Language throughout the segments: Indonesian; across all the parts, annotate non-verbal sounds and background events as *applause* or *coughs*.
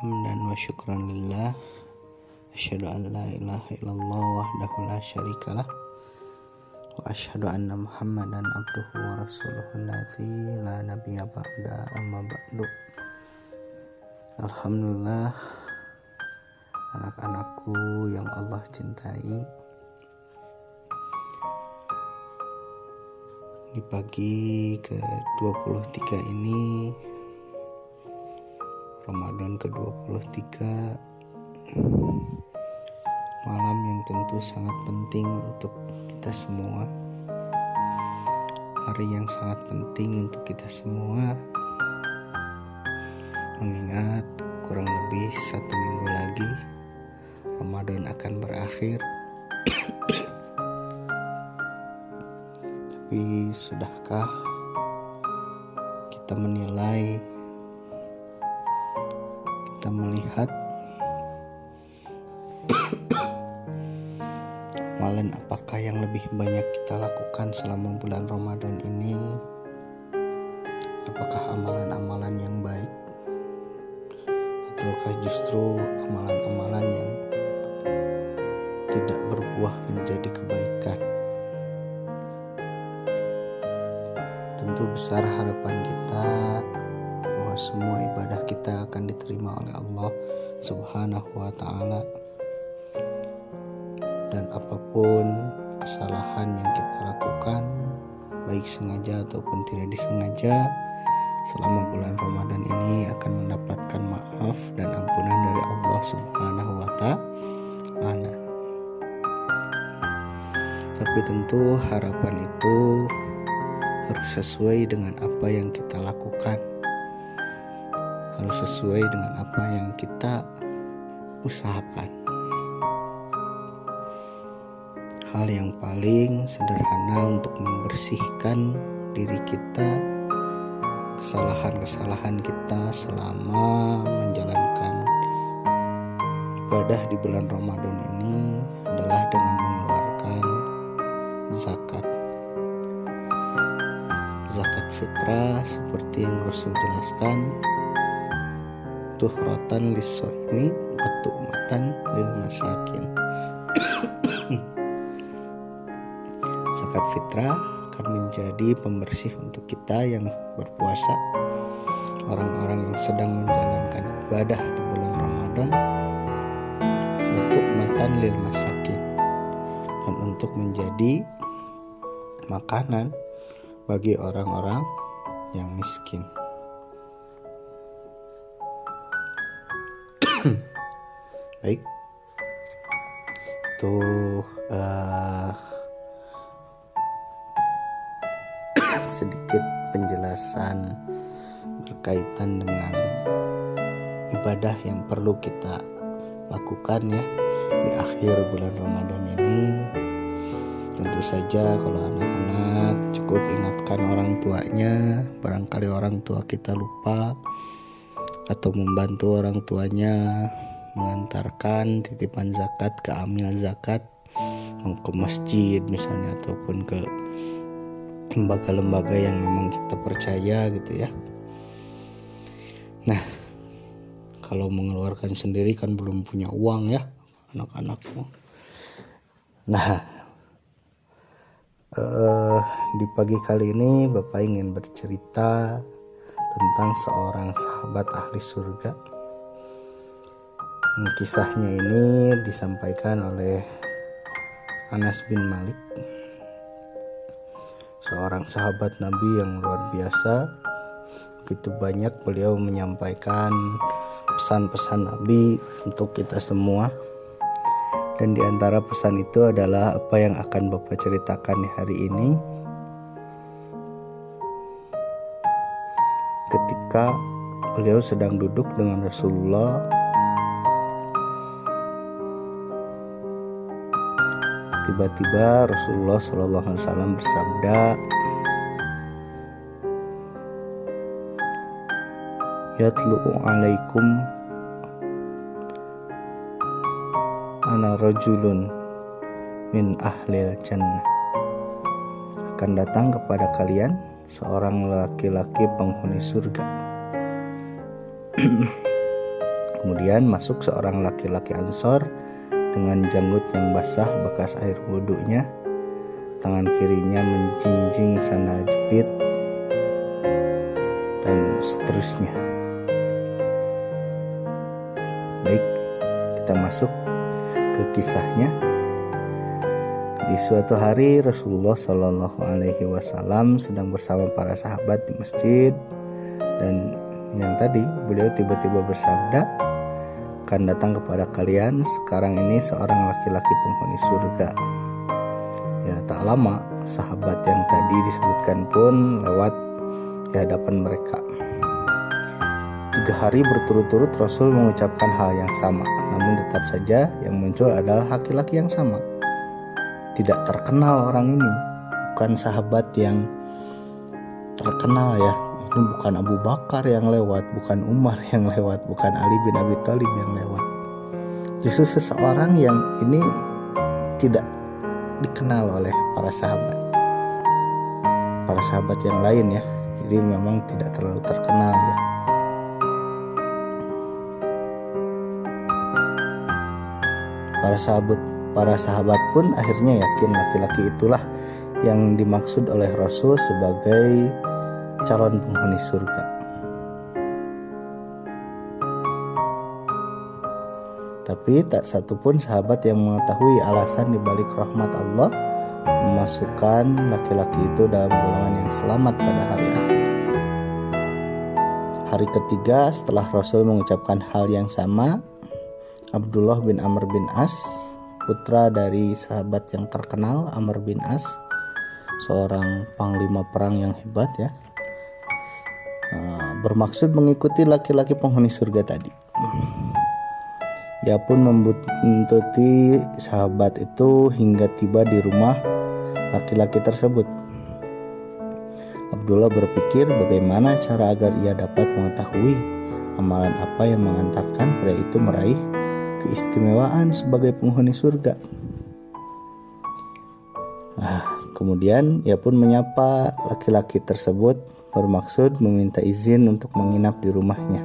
hamdan wa syukran lillah. Asyhadu an la ilaha illallah wahdahu la syarikalah Wa asyhadu anna muhammadan abduhu wa rasuluhu alladzi la nabiyya ba'da amma ba'du. Alhamdulillah Anak-anakku yang Allah cintai. Di pagi ke-23 ini Ramadan ke-23 malam yang tentu sangat penting untuk kita semua. Hari yang sangat penting untuk kita semua. Mengingat kurang lebih satu minggu lagi Ramadan akan berakhir. Tapi sudahkah kita menilai kita melihat amalan apakah yang lebih banyak kita lakukan selama bulan Ramadan ini? Apakah amalan-amalan yang baik? Ataukah justru amalan-amalan yang tidak berbuah menjadi kebaikan? Tentu besar harapan kita semua ibadah kita akan diterima oleh Allah Subhanahu wa taala. Dan apa pun kesalahan yang kita lakukan, baik sengaja ataupun tidak disengaja, selama bulan Ramadan ini akan mendapatkan maaf dan ampunan dari Allah Subhanahu wa taala. Tapi tentu harapan itu harus sesuai dengan apa yang kita lakukan harus sesuai dengan apa yang kita usahakan. Hal yang paling sederhana untuk membersihkan diri kita, kesalahan-kesalahan kita selama menjalankan ibadah di bulan Ramadan ini adalah dengan mengeluarkan zakat. Zakat fitrah seperti yang Rasul jelaskan tuhratan lisoimi wa tu'matan lil masakin. *coughs* Zakat fitrah akan menjadi pembersih untuk kita yang berpuasa. Orang-orang yang sedang menjalankan ibadah di bulan Ramadan untuk matan lil masakin. Dan untuk menjadi makanan bagi orang-orang yang miskin. Baik. Itu uh, sedikit penjelasan berkaitan dengan ibadah yang perlu kita lakukan ya di akhir bulan Ramadan ini. Tentu saja kalau anak-anak cukup ingatkan orang tuanya barangkali orang tua kita lupa atau membantu orang tuanya mengantarkan titipan zakat ke amil zakat ke masjid misalnya ataupun ke lembaga-lembaga yang memang kita percaya gitu ya. Nah kalau mengeluarkan sendiri kan belum punya uang ya anak-anakmu nah uh, di pagi kali ini bapak ingin bercerita tentang seorang sahabat ahli surga. Kisahnya ini disampaikan oleh Anas bin Malik, seorang sahabat Nabi yang luar biasa. Begitu banyak beliau menyampaikan pesan-pesan Nabi untuk kita semua. Dan di antara pesan itu adalah apa yang akan Bapak ceritakan hari ini ketika beliau sedang duduk dengan Rasulullah. Tiba-tiba Rasulullah Shallallahu Alaihi Wasallam bersabda yatlu'u alaikum ana rajulun min ahlil jannah. Akan datang kepada kalian seorang laki-laki penghuni surga *clears throat* Kemudian masuk seorang laki-laki ansor dengan janggut yang basah bekas air wudhunya. Tangan kirinya menjinjing sandal jepit dan seterusnya. Baik, kita masuk ke kisahnya. Di suatu hari Rasulullah Shallallahu Alaihi Wasallam sedang bersama para sahabat di masjid dan yang tadi beliau tiba-tiba bersabda akan datang kepada kalian sekarang ini seorang laki-laki penghuni surga. Ya tak lama sahabat yang tadi disebutkan pun lewat di hadapan mereka. Tiga hari berturut-turut Rasul mengucapkan hal yang sama, namun tetap saja yang muncul adalah laki-laki yang sama tidak terkenal orang ini. Bukan sahabat yang terkenal ya. Ini bukan Abu Bakar yang lewat bukan Umar *laughs* yang lewat bukan Ali bin Abi Thalib yang lewat. Justru seseorang yang ini tidak dikenal oleh para sahabat. Para sahabat yang lain ya. Jadi memang tidak terlalu terkenal ya. Para sahabat Para sahabat pun akhirnya yakin laki-laki itulah yang dimaksud oleh Rasul sebagai calon penghuni surga. Tapi tak satupun sahabat yang mengetahui alasan dibalik rahmat Allah memasukkan laki-laki itu dalam golongan yang selamat pada hari akhir. Hari ketiga setelah Rasul mengucapkan hal yang sama, Abdullah bin Amr bin As putra dari sahabat yang terkenal Amr bin As seorang panglima perang yang hebat ya. Ah, bermaksud mengikuti laki-laki penghuni surga tadi. Ia pun membuntuti sahabat itu hingga tiba di rumah laki-laki tersebut. Abdullah berpikir bagaimana cara agar ia dapat mengetahui amalan apa yang mengantarkan pria itu meraih keistimewaan sebagai penghuni surga. Nah, kemudian ia pun menyapa laki-laki tersebut bermaksud meminta izin untuk menginap di rumahnya.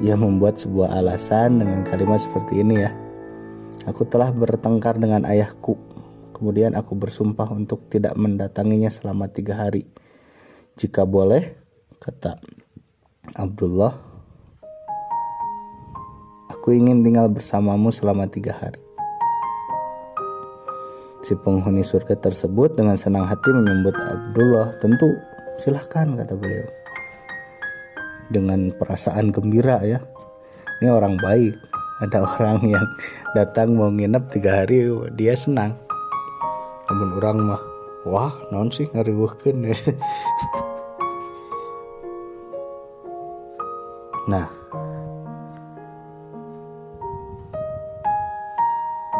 Ia membuat sebuah alasan dengan kalimat seperti ini ya. Aku telah bertengkar dengan ayahku. Kemudian aku bersumpah untuk tidak mendatanginya selama tiga hari. Jika boleh, kata Abdullah, Aku ingin tinggal bersamamu selama tiga hari. Si penghuni surga tersebut dengan senang hati menyambut Abdullah. Tentu silahkan kata beliau. Dengan perasaan gembira ya. Ini orang baik. Ada orang yang datang mau nginep tiga hari dia senang. Namun orang mah wah non sih ngariwuhkeun *laughs* nah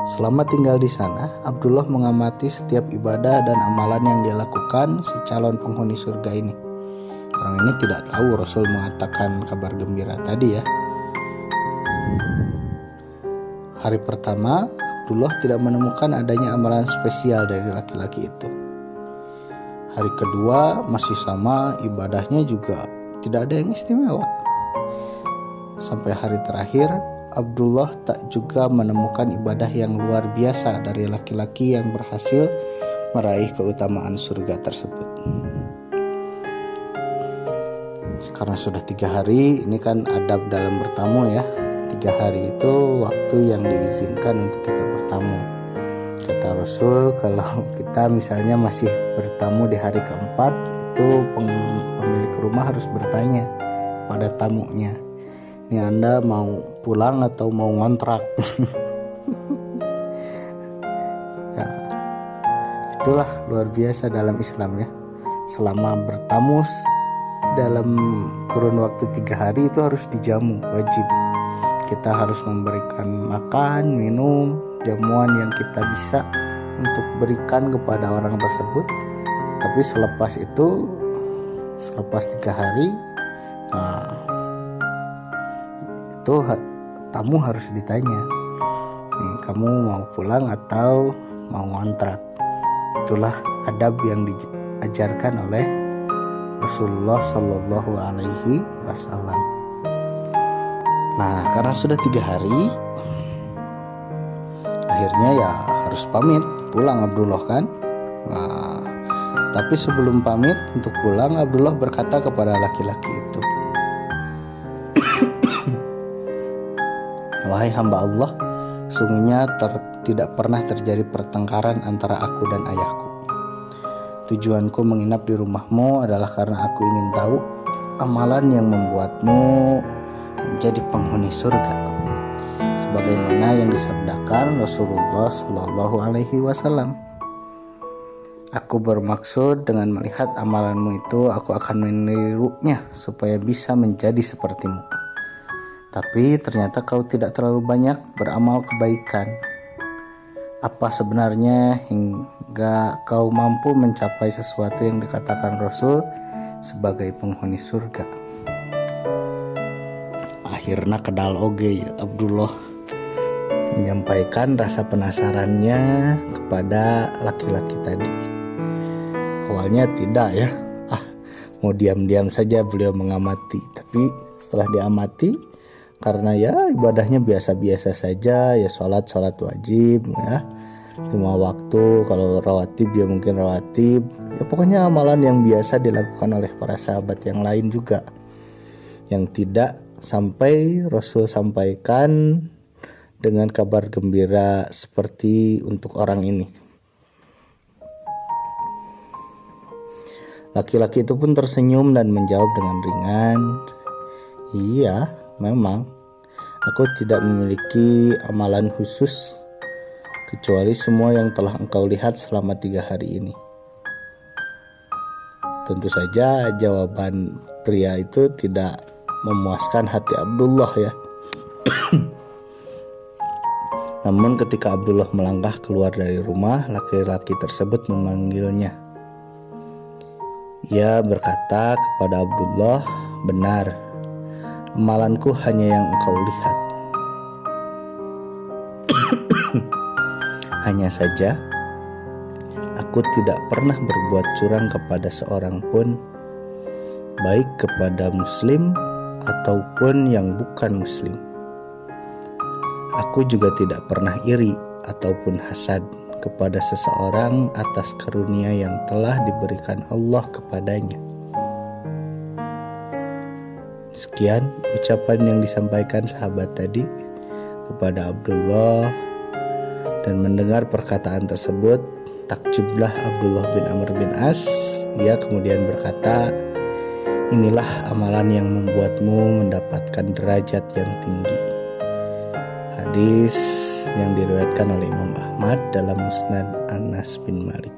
Selama tinggal di sana, Abdullah mengamati setiap ibadah dan amalan yang dia lakukan si calon penghuni surga ini. Orang ini tidak tahu Rasul mengatakan kabar gembira tadi ya. Hari pertama, Abdullah tidak menemukan adanya amalan spesial dari laki-laki itu. Hari kedua masih sama, ibadahnya juga tidak ada yang istimewa. Sampai hari terakhir, Abdullah tak juga menemukan ibadah yang luar biasa dari laki-laki yang berhasil meraih keutamaan surga tersebut. Karena sudah tiga hari, ini kan adab dalam bertamu ya. Tiga hari itu waktu yang diizinkan untuk kita bertamu. Kata Rasul, kalau kita misalnya masih bertamu di hari keempat, itu pemilik rumah harus bertanya pada tamunya ini anda mau pulang atau mau ngontrak? *laughs* Ya, itulah luar biasa dalam Islam ya. Selama bertamu dalam kurun waktu tiga hari itu harus dijamu wajib. Kita harus memberikan makan minum jamuan yang kita bisa untuk berikan kepada orang tersebut. Tapi selepas itu selepas tiga hari nah, itu tamu harus ditanya nih kamu mau pulang atau mau ngontrak? Itulah adab yang diajarkan oleh Rasulullah Shallallahu Alaihi Wasallam. Nah, karena sudah tiga hari, akhirnya ya harus pamit. Pulang Abdullah kan. Nah, tapi sebelum pamit untuk pulang, Abdullah berkata kepada laki-laki itu, Wahai hamba Allah, sungguhnya ter, tidak pernah terjadi pertengkaran antara aku dan ayahku. Tujuanku menginap di rumahmu adalah karena aku ingin tahu amalan yang membuatmu menjadi penghuni surga. Sebagaimana yang disabdakan Rasulullah Shallallahu Alaihi Wasallam. Aku bermaksud dengan melihat amalanmu itu, aku akan menirunya supaya bisa menjadi sepertimu. Tapi ternyata kau tidak terlalu banyak beramal kebaikan. Apa sebenarnya hingga kau mampu mencapai sesuatu yang dikatakan Rasul sebagai penghuni surga? Akhirnya kedal oge ya Abdullah menyampaikan rasa penasarannya kepada laki-laki tadi. Awalnya tidak ya, ah mau diam-diam saja beliau mengamati. Tapi setelah diamati, karena ya ibadahnya biasa-biasa saja ya sholat sholat wajib ya. Lima waktu kalau rawatib ya mungkin rawatib ya pokoknya amalan yang biasa dilakukan oleh para sahabat yang lain juga. Yang tidak sampai Rasul sampaikan dengan kabar gembira seperti untuk orang ini. Laki-laki itu pun tersenyum dan menjawab dengan ringan. Iya Memang, aku tidak memiliki amalan khusus kecuali semua yang telah engkau lihat selama tiga hari ini. Tentu saja jawaban pria itu tidak memuaskan hati Abdullah ya. *coughs* Namun ketika Abdullah melangkah keluar dari rumah, laki-laki tersebut memanggilnya. Ia berkata kepada Abdullah, "Benar, amalanku hanya yang engkau lihat. *coughs* hanya saja, aku tidak pernah berbuat curang kepada seorang pun, baik kepada Muslim ataupun yang bukan Muslim. Aku juga tidak pernah iri ataupun hasad kepada seseorang atas karunia yang telah diberikan Allah kepadanya. Sekian ucapan yang disampaikan sahabat tadi kepada Abdullah. Dan mendengar perkataan tersebut takjublah Abdullah bin Amr bin As. Ia kemudian berkata inilah amalan yang membuatmu mendapatkan derajat yang tinggi. Hadis yang diriwayatkan oleh Imam Ahmad dalam Musnad Anas bin Malik.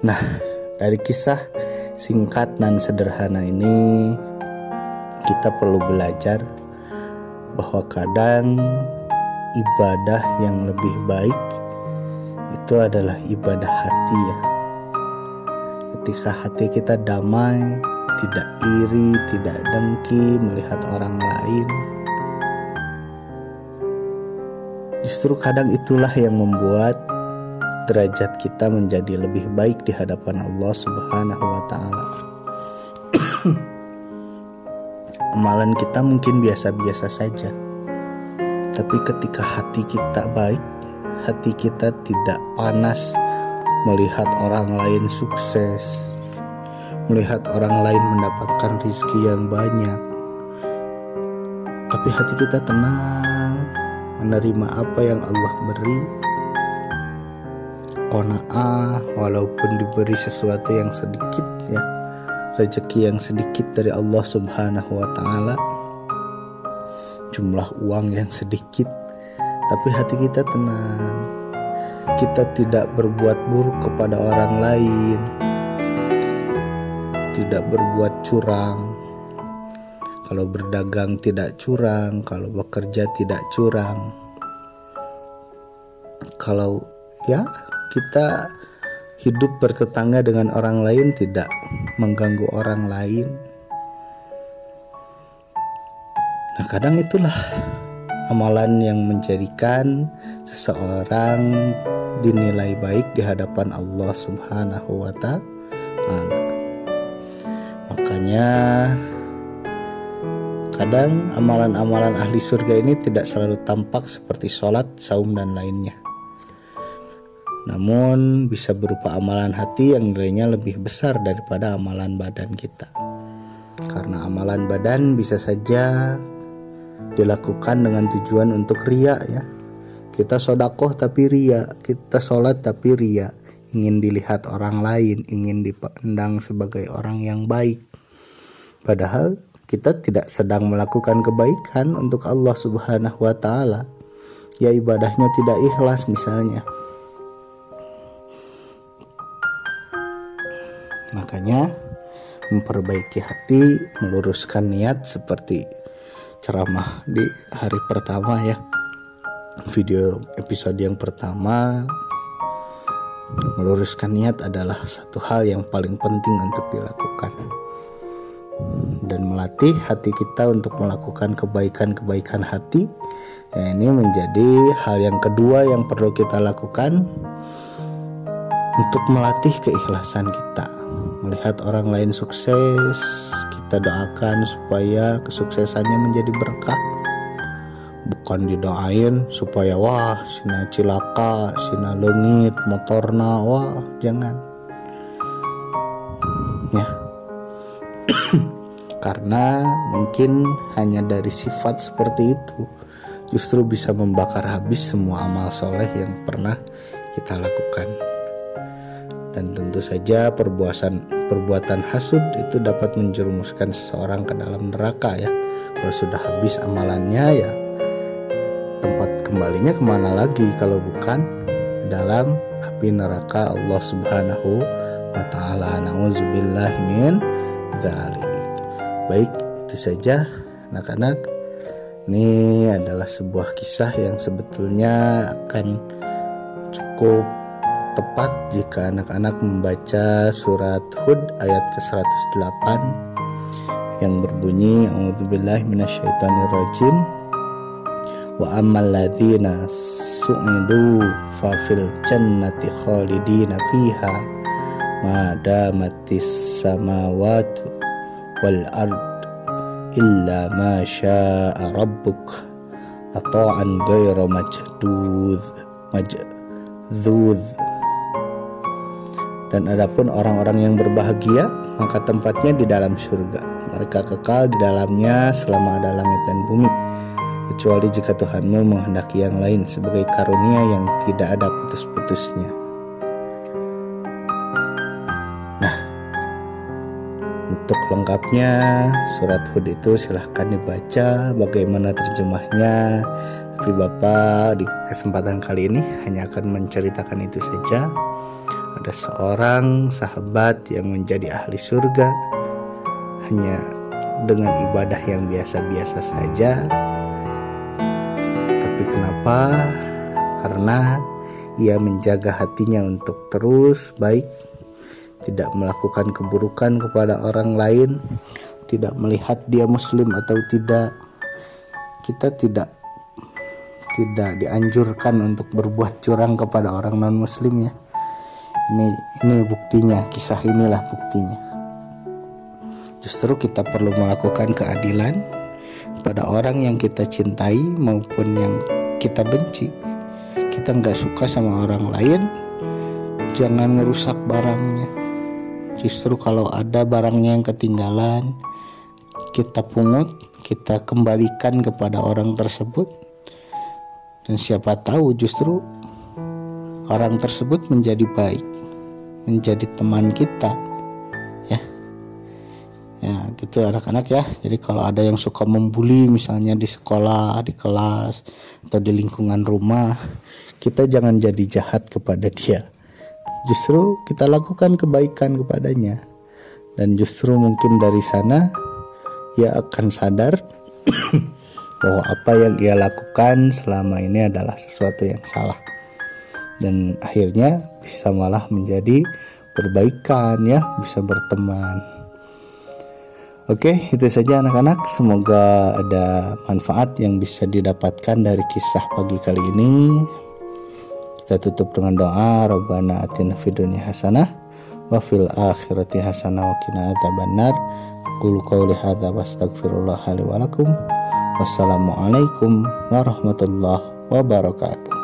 Nah dari kisah singkat dan sederhana ini kita perlu belajar bahwa kadang ibadah yang lebih baik itu adalah ibadah hati ya. Ketika hati kita damai, tidak iri, tidak dengki melihat orang lain. Justru kadang itulah yang membuat derajat kita menjadi lebih baik di hadapan Allah Subhanahu wa taala. *clears throat* amalan kita mungkin biasa-biasa saja. Tapi ketika hati kita baik, hati kita tidak panas melihat orang lain sukses, melihat orang lain mendapatkan rizki yang banyak. Tapi hati kita tenang menerima apa yang Allah beri. Kona'ah walaupun diberi sesuatu yang sedikit ya rezeki yang sedikit dari Allah Subhanahu wa taala. Jumlah uang yang sedikit. Tapi hati kita tenang. Kita tidak berbuat buruk kepada orang lain. Tidak berbuat curang. Kalau berdagang tidak curang kalau bekerja tidak curang. Kalau ya kita hidup bertetangga dengan orang lain tidak mengganggu orang lain. Nah, kadang itulah amalan yang menjadikan seseorang dinilai baik di hadapan Allah Subhanahu wa taala. Makanya Terkadang amalan-amalan ahli surga ini tidak selalu tampak seperti sholat, saum, dan lainnya. Namun bisa berupa amalan hati yang nilainya lebih besar daripada amalan badan kita. Karena amalan badan bisa saja dilakukan dengan tujuan untuk ria ya. Kita sodakoh tapi ria, kita sholat tapi ria, ingin dilihat orang lain, ingin dipandang sebagai orang yang baik. Padahal kita tidak sedang melakukan kebaikan untuk Allah Subhanahu wa taala. Ya ibadahnya tidak ikhlas misalnya. Makanya memperbaiki hati, meluruskan niat seperti ceramah di hari pertama ya. Video episode yang pertama meluruskan niat adalah satu hal yang paling penting untuk dilakukan dan melatih hati kita untuk melakukan kebaikan-kebaikan hati ya ini menjadi hal yang kedua yang perlu kita lakukan untuk melatih keikhlasan kita melihat orang lain sukses, kita doakan supaya kesuksesannya menjadi berkah. Bukan didoain supaya wah sina cilaka, sina lengit, motorna, wah jangan. Ya. *clears throat* Karena mungkin hanya dari sifat seperti itu justru bisa membakar habis semua amal soleh yang pernah kita lakukan dan tentu saja perbuatan perbuatan hasud itu dapat menjerumuskan seseorang ke dalam neraka ya. Kalau sudah habis amalannya ya tempat kembalinya ke mana lagi? Kalau bukan ke dalam api neraka Allah Subhanahu wa taala. Nauzubillah min dzalik. Baik itu saja anak-anak. Ini adalah sebuah kisah yang sebetulnya akan cukup tepat jika anak-anak membaca surat Hud ayat ke-108 yang berbunyi A'udzubillahi minasyaitonirrajim. Wa ammal ladzina su'idu fa fil jannati khalidina fiha ma damatis samawati wal ard illa ma syaa rabbuk. Ata'an ghayra majdud majdud dan adapun orang-orang yang berbahagia, maka tempatnya di dalam surga. Mereka kekal di dalamnya selama ada langit dan bumi. Kecuali jika Tuhanmu menghendaki yang lain sebagai karunia yang tidak ada putus-putusnya. Nah, untuk lengkapnya surat Hud itu silahkan dibaca bagaimana terjemahnya. Tapi Bapak di kesempatan kali ini hanya akan menceritakan itu saja ada seorang sahabat yang menjadi ahli surga hanya dengan ibadah yang biasa-biasa saja. Tapi kenapa? Karena ia menjaga hatinya untuk terus baik, tidak melakukan keburukan kepada orang lain, tidak melihat dia muslim atau tidak. Kita tidak tidak dianjurkan untuk berbuat curang kepada orang non muslim ya ini ini buktinya kisah inilah buktinya. Justru kita perlu melakukan keadilan pada orang yang kita cintai maupun yang kita benci. Kita nggak suka sama orang lain jangan merusak barangnya. Justru kalau ada barangnya yang ketinggalan kita pungut kita kembalikan kepada orang tersebut. Dan siapa tahu justru orang tersebut menjadi baik menjadi teman kita ya. Ya gitu anak-anak ya. Jadi kalau ada yang suka membuli misalnya di sekolah di kelas atau di lingkungan rumah kita jangan jadi jahat kepada dia. Justru kita lakukan kebaikan kepadanya. Dan justru mungkin dari sana ia akan sadar *coughs* bahwa apa yang ia lakukan selama ini adalah sesuatu yang salah dan akhirnya bisa malah menjadi perbaikan ya bisa berteman. Oke itu saja anak-anak. Semoga ada manfaat yang bisa didapatkan dari kisah pagi kali ini. Kita tutup dengan doa. Rabbana atina fid dunya hasanah wa fil akhirati hasanah wa qina adzabannar. Aku qauli hadza wastaghfirullah li wa lakum. Wassalamualaikum warahmatullahi wabarakatuh.